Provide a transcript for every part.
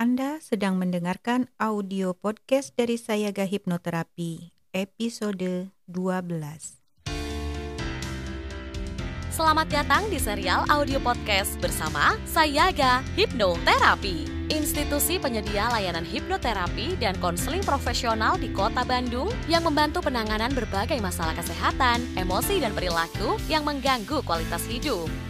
Anda sedang mendengarkan audio podcast dari Sayaga Hipnoterapi, episode 12. Selamat datang di serial audio podcast bersama Sayaga Hipnoterapi, institusi penyedia layanan hipnoterapi dan konseling profesional di Kota Bandung yang membantu penanganan berbagai masalah kesehatan, emosi, dan perilaku yang mengganggu kualitas hidup.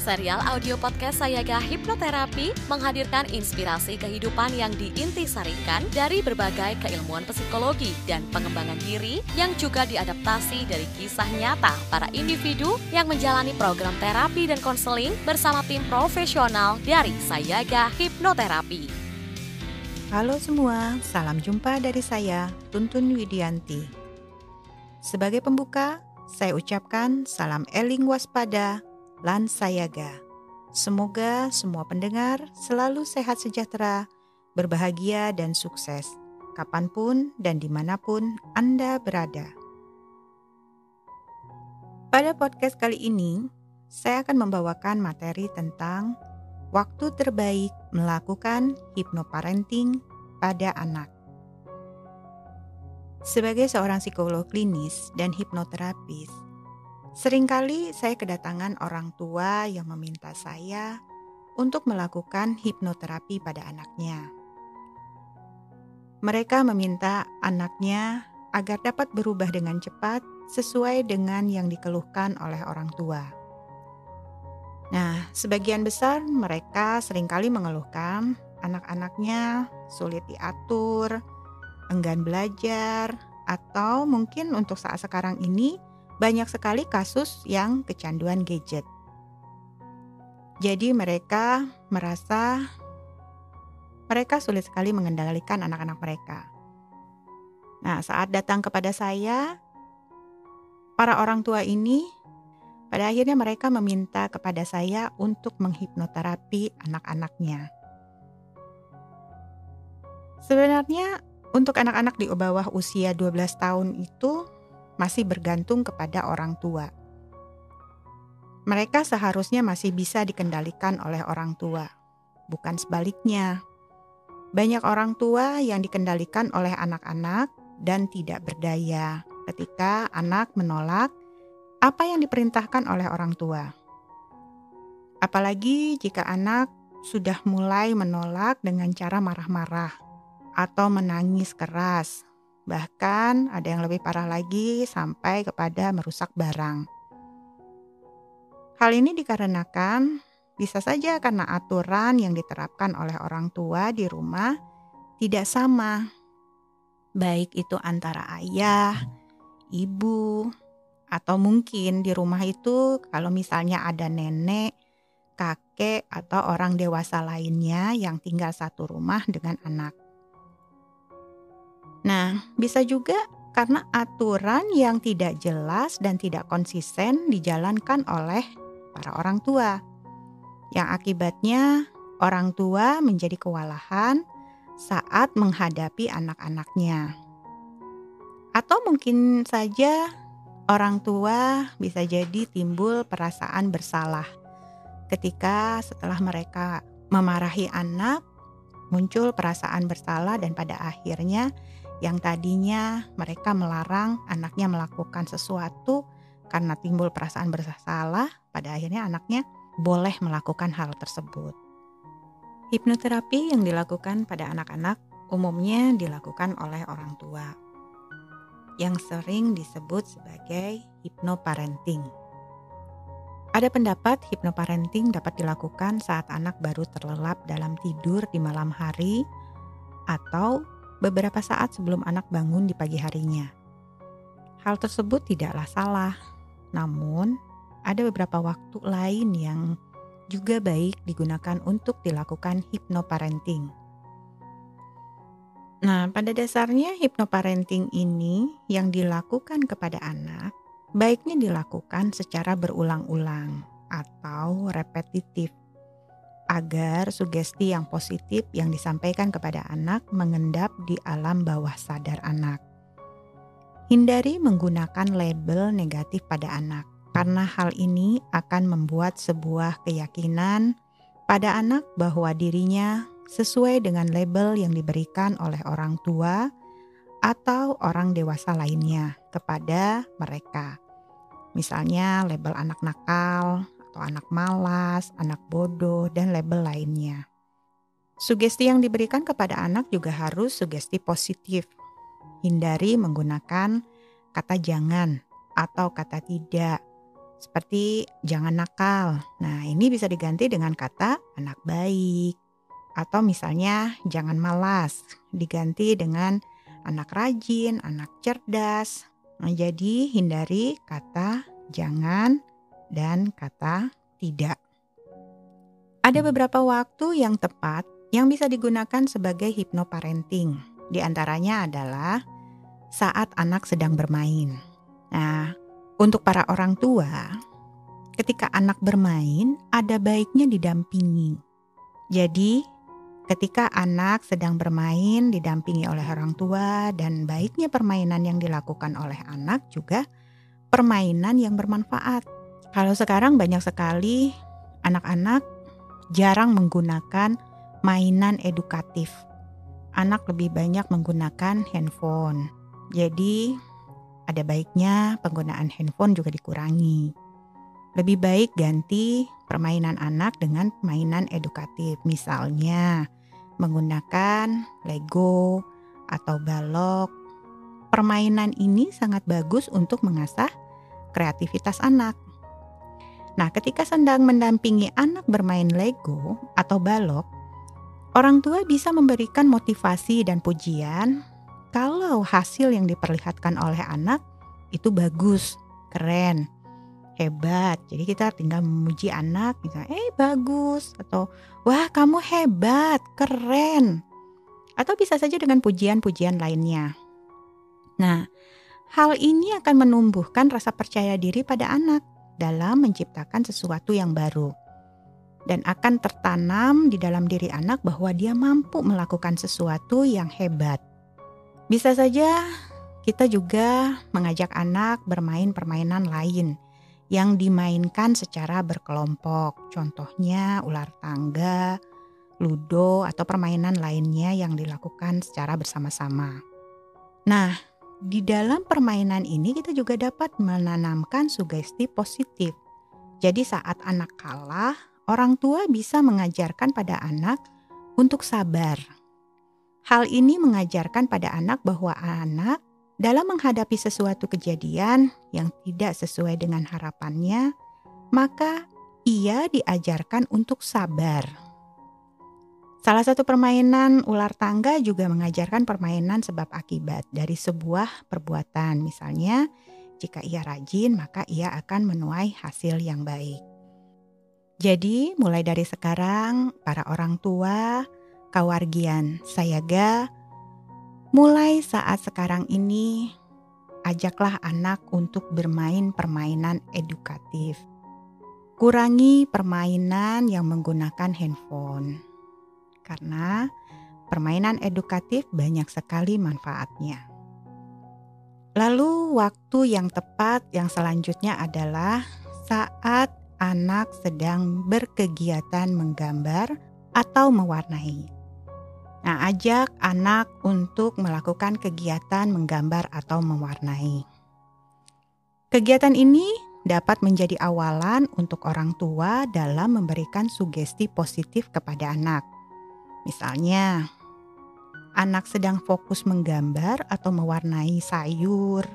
Serial audio podcast Sayaga Hipnoterapi menghadirkan inspirasi kehidupan yang diintisarikan dari berbagai keilmuan psikologi dan pengembangan diri yang juga diadaptasi dari kisah nyata para individu yang menjalani program terapi dan konseling bersama tim profesional dari Sayaga Hipnoterapi. Halo semua, salam jumpa dari saya, Tuntun Widianti. Sebagai pembuka, saya ucapkan salam eling waspada, Lan Sayaga. Semoga semua pendengar selalu sehat sejahtera, berbahagia dan sukses, kapan pun dan di mana pun Anda berada. Pada podcast kali ini, saya akan membawakan materi tentang waktu terbaik melakukan hipnoparenting pada anak. Sebagai seorang psikolog klinis dan hipnoterapis, Seringkali saya kedatangan orang tua yang meminta saya untuk melakukan hipnoterapi pada anaknya. Mereka meminta anaknya agar dapat berubah dengan cepat sesuai dengan yang dikeluhkan oleh orang tua. Nah, sebagian besar mereka sering kali mengeluhkan anak-anaknya sulit diatur, enggan belajar, atau mungkin untuk saat sekarang ini banyak sekali kasus yang kecanduan gadget. Jadi mereka merasa mereka sulit sekali mengendalikan anak-anak mereka. Nah, saat datang kepada saya, para orang tua ini pada akhirnya mereka meminta kepada saya untuk menghipnoterapi anak-anaknya. Sebenarnya untuk anak-anak di bawah usia 12 tahun itu masih bergantung kepada orang tua. Mereka seharusnya masih bisa dikendalikan oleh orang tua, bukan sebaliknya. Banyak orang tua yang dikendalikan oleh anak-anak dan tidak berdaya ketika anak menolak apa yang diperintahkan oleh orang tua. Apalagi jika anak sudah mulai menolak dengan cara marah-marah atau menangis keras Bahkan ada yang lebih parah lagi sampai kepada merusak barang. Hal ini dikarenakan bisa saja karena aturan yang diterapkan oleh orang tua di rumah tidak sama. Baik itu antara ayah, ibu, atau mungkin di rumah itu kalau misalnya ada nenek, kakek, atau orang dewasa lainnya yang tinggal satu rumah dengan anak. Nah, bisa juga karena aturan yang tidak jelas dan tidak konsisten dijalankan oleh para orang tua, yang akibatnya orang tua menjadi kewalahan saat menghadapi anak-anaknya, atau mungkin saja orang tua bisa jadi timbul perasaan bersalah ketika setelah mereka memarahi anak, muncul perasaan bersalah, dan pada akhirnya yang tadinya mereka melarang anaknya melakukan sesuatu karena timbul perasaan bersalah, pada akhirnya anaknya boleh melakukan hal tersebut. Hipnoterapi yang dilakukan pada anak-anak umumnya dilakukan oleh orang tua yang sering disebut sebagai hipnoparenting. Ada pendapat hipnoparenting dapat dilakukan saat anak baru terlelap dalam tidur di malam hari atau beberapa saat sebelum anak bangun di pagi harinya. Hal tersebut tidaklah salah, namun ada beberapa waktu lain yang juga baik digunakan untuk dilakukan hipnoparenting. Nah, pada dasarnya hipnoparenting ini yang dilakukan kepada anak baiknya dilakukan secara berulang-ulang atau repetitif agar sugesti yang positif yang disampaikan kepada anak mengendap di alam bawah sadar anak. Hindari menggunakan label negatif pada anak, karena hal ini akan membuat sebuah keyakinan pada anak bahwa dirinya sesuai dengan label yang diberikan oleh orang tua atau orang dewasa lainnya kepada mereka. Misalnya label anak nakal atau anak malas, anak bodoh, dan label lainnya. Sugesti yang diberikan kepada anak juga harus sugesti positif. Hindari menggunakan kata jangan atau kata tidak seperti jangan nakal. Nah, ini bisa diganti dengan kata anak baik. Atau misalnya jangan malas, diganti dengan anak rajin, anak cerdas. Nah, jadi hindari kata jangan dan kata tidak. Ada beberapa waktu yang tepat yang bisa digunakan sebagai hipnoparenting. Di antaranya adalah saat anak sedang bermain. Nah, untuk para orang tua, ketika anak bermain, ada baiknya didampingi. Jadi, ketika anak sedang bermain, didampingi oleh orang tua, dan baiknya permainan yang dilakukan oleh anak juga permainan yang bermanfaat. Kalau sekarang banyak sekali anak-anak jarang menggunakan mainan edukatif. Anak lebih banyak menggunakan handphone. Jadi, ada baiknya penggunaan handphone juga dikurangi. Lebih baik ganti permainan anak dengan mainan edukatif, misalnya menggunakan Lego atau balok. Permainan ini sangat bagus untuk mengasah kreativitas anak. Nah, ketika sedang mendampingi anak bermain Lego atau balok, orang tua bisa memberikan motivasi dan pujian kalau hasil yang diperlihatkan oleh anak itu bagus, keren, hebat. Jadi kita tinggal memuji anak misalnya, "Eh, bagus." atau "Wah, kamu hebat, keren." Atau bisa saja dengan pujian-pujian lainnya. Nah, hal ini akan menumbuhkan rasa percaya diri pada anak dalam menciptakan sesuatu yang baru dan akan tertanam di dalam diri anak bahwa dia mampu melakukan sesuatu yang hebat. Bisa saja kita juga mengajak anak bermain permainan lain yang dimainkan secara berkelompok. Contohnya ular tangga, ludo, atau permainan lainnya yang dilakukan secara bersama-sama. Nah, di dalam permainan ini kita juga dapat menanamkan sugesti positif. Jadi saat anak kalah, orang tua bisa mengajarkan pada anak untuk sabar Hal ini mengajarkan pada anak bahwa anak dalam menghadapi sesuatu kejadian yang tidak sesuai dengan harapannya, maka ia diajarkan untuk sabar. Salah satu permainan ular tangga juga mengajarkan permainan sebab akibat dari sebuah perbuatan. Misalnya, jika ia rajin, maka ia akan menuai hasil yang baik. Jadi, mulai dari sekarang, para orang tua kawargian sayaga, mulai saat sekarang ini ajaklah anak untuk bermain permainan edukatif. Kurangi permainan yang menggunakan handphone. Karena permainan edukatif banyak sekali manfaatnya. Lalu waktu yang tepat yang selanjutnya adalah saat anak sedang berkegiatan menggambar atau mewarnai. Nah, ajak anak untuk melakukan kegiatan menggambar atau mewarnai. Kegiatan ini dapat menjadi awalan untuk orang tua dalam memberikan sugesti positif kepada anak. Misalnya, anak sedang fokus menggambar atau mewarnai sayur,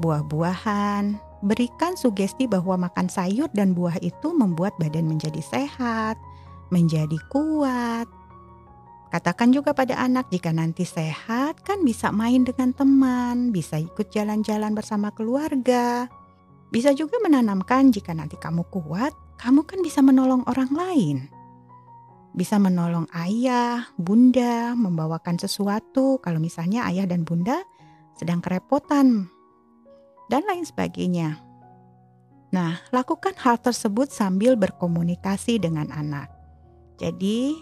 buah-buahan, berikan sugesti bahwa makan sayur dan buah itu membuat badan menjadi sehat, menjadi kuat, Katakan juga pada anak jika nanti sehat kan bisa main dengan teman, bisa ikut jalan-jalan bersama keluarga. Bisa juga menanamkan jika nanti kamu kuat, kamu kan bisa menolong orang lain. Bisa menolong ayah, bunda, membawakan sesuatu kalau misalnya ayah dan bunda sedang kerepotan. dan lain sebagainya. Nah, lakukan hal tersebut sambil berkomunikasi dengan anak. Jadi,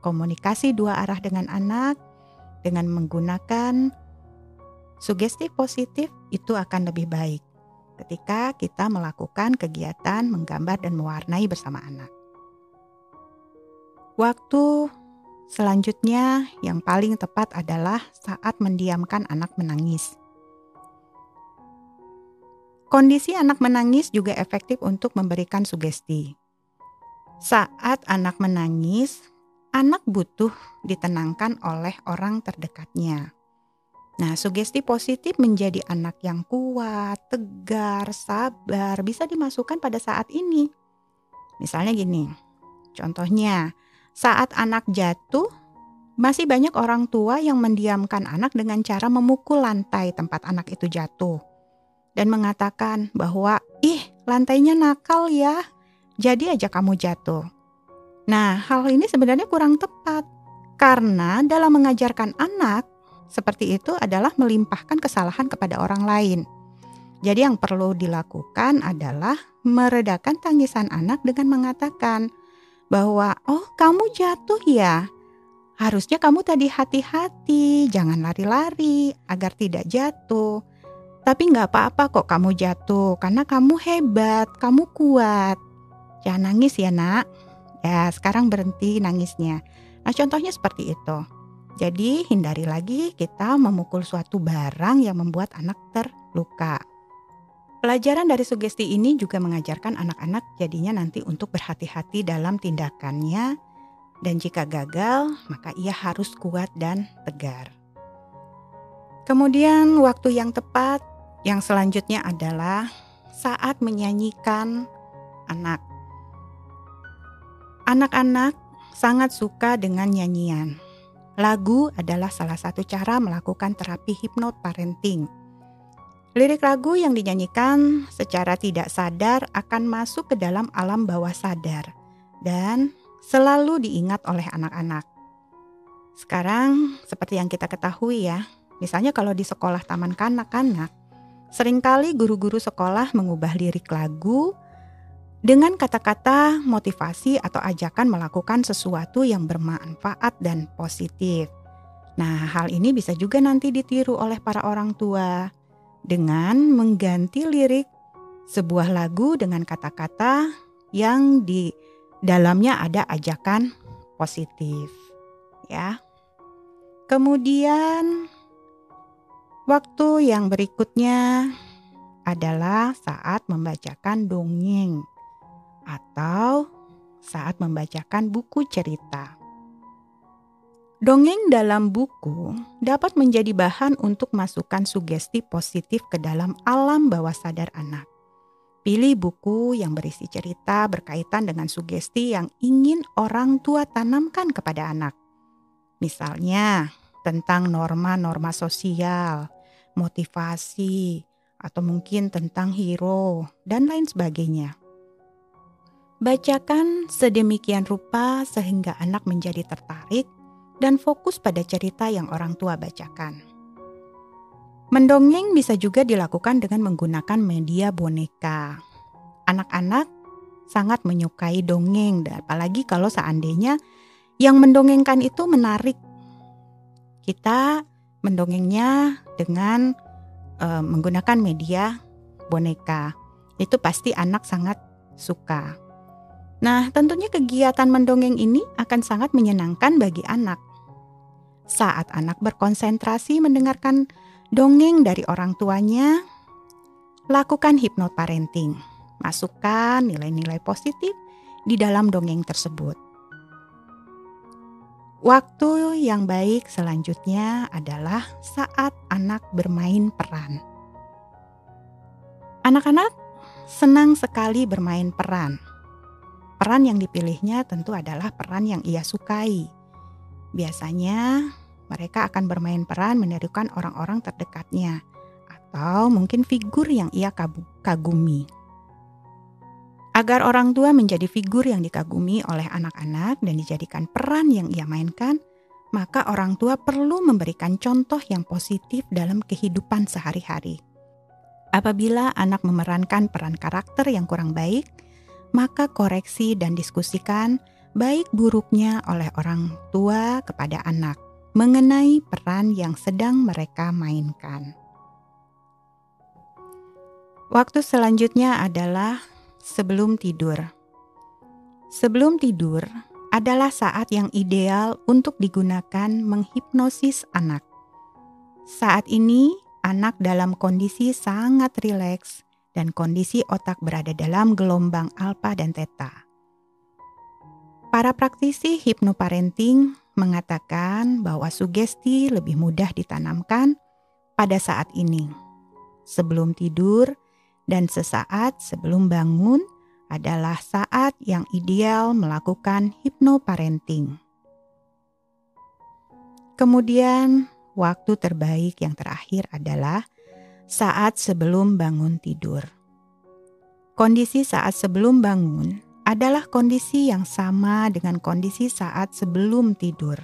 komunikasi dua arah dengan anak dengan menggunakan sugesti positif itu akan lebih baik ketika kita melakukan kegiatan menggambar dan mewarnai bersama anak. Waktu selanjutnya yang paling tepat adalah saat mendiamkan anak menangis. Kondisi anak menangis juga efektif untuk memberikan sugesti. Saat anak menangis, anak butuh ditenangkan oleh orang terdekatnya. Nah, sugesti positif menjadi anak yang kuat, tegar, sabar bisa dimasukkan pada saat ini. Misalnya gini, contohnya saat anak jatuh, masih banyak orang tua yang mendiamkan anak dengan cara memukul lantai tempat anak itu jatuh dan mengatakan bahwa, "Ih, lantainya nakal ya, jadi aja kamu jatuh." Nah, hal ini sebenarnya kurang tepat karena dalam mengajarkan anak seperti itu adalah melimpahkan kesalahan kepada orang lain. Jadi, yang perlu dilakukan adalah meredakan tangisan anak dengan mengatakan bahwa, "Oh, kamu jatuh ya." Harusnya kamu tadi hati-hati, jangan lari-lari agar tidak jatuh. Tapi nggak apa-apa kok kamu jatuh karena kamu hebat, kamu kuat. Jangan nangis ya nak. Ya sekarang berhenti nangisnya. Nah contohnya seperti itu. Jadi hindari lagi kita memukul suatu barang yang membuat anak terluka. Pelajaran dari sugesti ini juga mengajarkan anak-anak jadinya nanti untuk berhati-hati dalam tindakannya dan jika gagal maka ia harus kuat dan tegar. Kemudian waktu yang tepat yang selanjutnya adalah saat menyanyikan anak. Anak-anak sangat suka dengan nyanyian. Lagu adalah salah satu cara melakukan terapi hipnot parenting. Lirik lagu yang dinyanyikan secara tidak sadar akan masuk ke dalam alam bawah sadar dan selalu diingat oleh anak-anak. Sekarang, seperti yang kita ketahui ya, misalnya kalau di sekolah taman kanak-kanak, Seringkali guru-guru sekolah mengubah lirik lagu dengan kata-kata motivasi atau ajakan melakukan sesuatu yang bermanfaat dan positif. Nah, hal ini bisa juga nanti ditiru oleh para orang tua dengan mengganti lirik sebuah lagu dengan kata-kata yang di dalamnya ada ajakan positif. Ya. Kemudian Waktu yang berikutnya adalah saat membacakan dongeng atau saat membacakan buku cerita. Dongeng dalam buku dapat menjadi bahan untuk masukkan sugesti positif ke dalam alam bawah sadar anak. Pilih buku yang berisi cerita berkaitan dengan sugesti yang ingin orang tua tanamkan kepada anak. Misalnya, tentang norma-norma sosial, motivasi, atau mungkin tentang hero, dan lain sebagainya. Bacakan sedemikian rupa sehingga anak menjadi tertarik dan fokus pada cerita yang orang tua bacakan. Mendongeng bisa juga dilakukan dengan menggunakan media boneka. Anak-anak sangat menyukai dongeng, apalagi kalau seandainya yang mendongengkan itu menarik. Kita mendongengnya dengan uh, menggunakan media boneka. Itu pasti anak sangat suka. Nah, tentunya kegiatan mendongeng ini akan sangat menyenangkan bagi anak. Saat anak berkonsentrasi mendengarkan dongeng dari orang tuanya, lakukan hipnoparenting. Masukkan nilai-nilai positif di dalam dongeng tersebut. Waktu yang baik selanjutnya adalah saat anak bermain peran. Anak-anak senang sekali bermain peran. Peran yang dipilihnya tentu adalah peran yang ia sukai. Biasanya mereka akan bermain peran menirukan orang-orang terdekatnya atau mungkin figur yang ia kagumi. Agar orang tua menjadi figur yang dikagumi oleh anak-anak dan dijadikan peran yang ia mainkan, maka orang tua perlu memberikan contoh yang positif dalam kehidupan sehari-hari. Apabila anak memerankan peran karakter yang kurang baik, maka koreksi dan diskusikan baik buruknya oleh orang tua kepada anak mengenai peran yang sedang mereka mainkan. Waktu selanjutnya adalah sebelum tidur. Sebelum tidur adalah saat yang ideal untuk digunakan menghipnosis anak. Saat ini, anak dalam kondisi sangat rileks dan kondisi otak berada dalam gelombang alfa dan theta. Para praktisi hipnoparenting mengatakan bahwa sugesti lebih mudah ditanamkan pada saat ini. Sebelum tidur, dan sesaat sebelum bangun adalah saat yang ideal melakukan hipnoparenting. Kemudian, waktu terbaik yang terakhir adalah saat sebelum bangun tidur. Kondisi saat sebelum bangun adalah kondisi yang sama dengan kondisi saat sebelum tidur.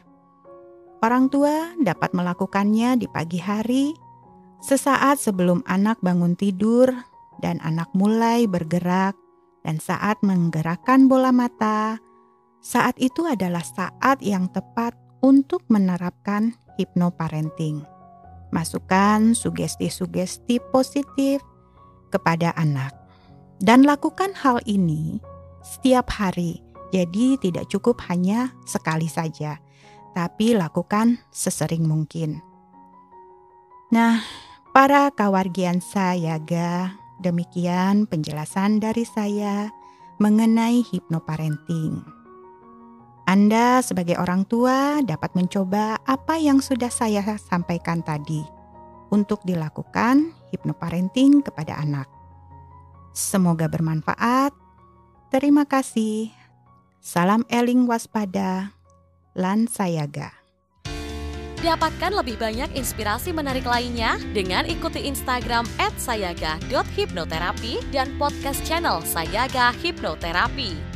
Orang tua dapat melakukannya di pagi hari, sesaat sebelum anak bangun tidur, dan anak mulai bergerak, dan saat menggerakkan bola mata, saat itu adalah saat yang tepat untuk menerapkan hipnoparenting. Masukkan sugesti-sugesti positif kepada anak, dan lakukan hal ini setiap hari. Jadi, tidak cukup hanya sekali saja, tapi lakukan sesering mungkin. Nah, para kawargian sayaga Demikian penjelasan dari saya mengenai hipnoparenting. Anda sebagai orang tua dapat mencoba apa yang sudah saya sampaikan tadi untuk dilakukan hipnoparenting kepada anak. Semoga bermanfaat. Terima kasih. Salam eling waspada. Lan Sayaga. Dapatkan lebih banyak inspirasi menarik lainnya dengan ikuti Instagram @sayaga.hipnoterapi dan podcast channel Sayaga Hipnoterapi.